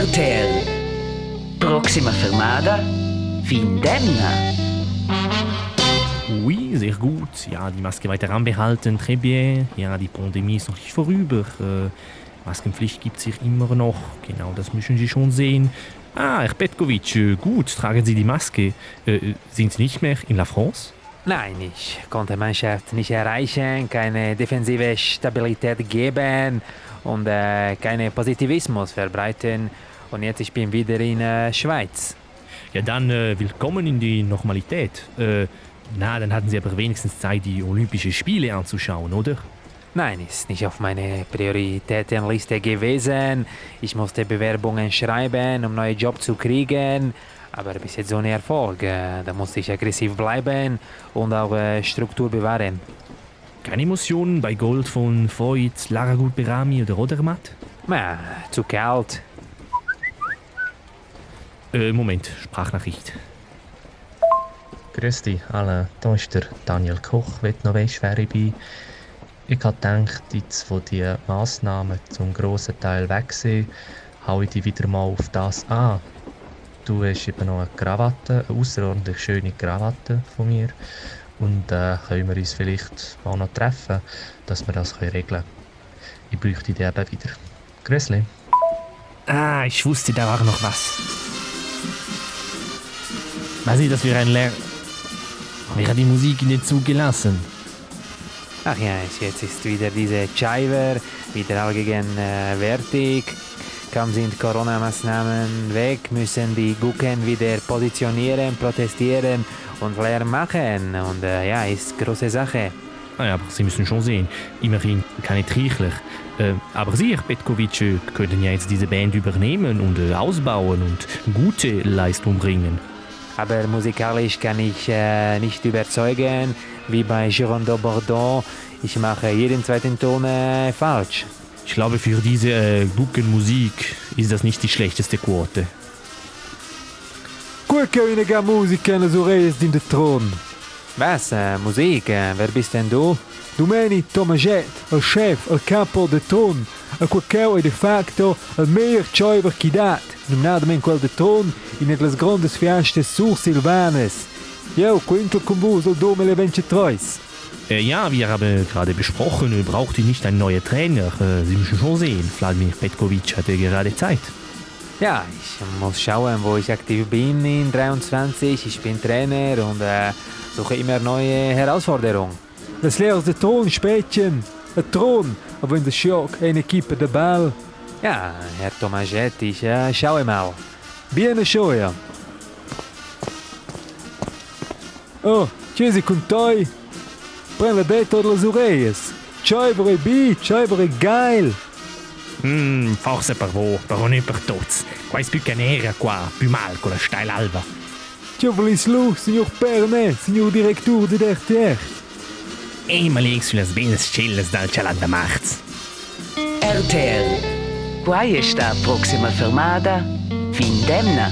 RTL. Proxima fermada, Findemna. Oui, sehr gut. Ja, die Maske weiter anbehalten, très bien. Ja, die Pandemie ist noch nicht vorüber. Äh, Maskenpflicht gibt es hier immer noch. Genau, das müssen Sie schon sehen. Ah, Herr Petkovic, äh, gut, tragen Sie die Maske. Äh, sind Sie nicht mehr in La France? Nein, ich konnte Mannschaft nicht erreichen, keine defensive Stabilität geben und äh, keinen Positivismus verbreiten. Und jetzt ich bin wieder in der äh, Schweiz. Ja, dann äh, willkommen in die Normalität. Äh, na, dann hatten Sie aber wenigstens Zeit, die Olympischen Spiele anzuschauen, oder? Nein, ist nicht auf meine Prioritätenliste gewesen. Ich musste Bewerbungen schreiben, um neue Job zu kriegen. Aber bis jetzt ohne Erfolg. Äh, da musste ich aggressiv bleiben und auch äh, Struktur bewahren. Keine Emotionen bei Gold von Voigt, Laragut Berami oder Rodermatt? Na, zu kalt. Äh, Moment, Sprachnachricht. Grüß dich alle, hier ist der Daniel Koch, wenn du noch weißt, wer ich bin. Ich habe gedacht, jetzt wo die Massnahmen zum grossen Teil weg sind, haue ich dich wieder mal auf das an. Du hast eben noch eine Krawatte, eine außerordentlich schöne Krawatte von mir. Und äh, können wir uns vielleicht mal noch treffen, dass wir das regeln können. Ich bräuchte dich eben wieder. Grüßli. Ah, ich wusste, da war noch was. Was ist das für ein? Wer hat die Musik nicht zugelassen? Ach ja, jetzt ist wieder diese Chiver, wieder allgegenwärtig. Kaum sind Corona-Maßnahmen weg, müssen die Gucken wieder positionieren, protestieren und Lärm machen. Und äh, ja, ist große Sache. Naja, aber Sie müssen schon sehen, immerhin keine Trichler. Äh, aber Sie, Herr Petkovic, äh, könnten ja jetzt diese Band übernehmen und äh, ausbauen und gute Leistung bringen. Aber musikalisch kann ich äh, nicht überzeugen, wie bei Girondo Bordeaux. Ich mache jeden zweiten Ton äh, falsch. Ich glaube, für diese äh, Guckenmusik ist das nicht die schlechteste Quote. Gut che eine gar Musica nas oreillas in der Thron. Was? Äh, Musik? Äh, wer bist denn du? Domeni Tomaget, il chef, il capo del Thron, a qualquel è de facto il meilleur Schäuber che dat, nominadamente quel de Thron, in las grandes fiestas sur Silvanes. Jo, quintel con vos il 2023. Äh, ja, wir haben gerade besprochen, äh, braucht ihr nicht einen neuen Trainer. Äh, Sie müssen schon sehen, Vladimir Petkovic hatte gerade Zeit. Ja, ich muss schauen, wo ich aktiv bin in 23. Ich bin Trainer und äh, suche immer neue Herausforderungen. Las leers de Thron spätchen, a Thron, aber in der Schock eine Equipe de Ball. Ja, Herr Tomagetti, ja, schau hm, mal. Bien schoja. Oh, chiesi con toi. Prende dentro las orelhas. Choi voor bi, choi voor geil. Hmm, forse per voi, però non per tutti. Qua è più che nera qua, più mal con la steil alba. Tjoi voor lu, signor Perne, signor direttore di DRTR. Eenmalig sulle sbines chilles dal cialat da macht. RTR Quai sta Proxima fermada, Findemna.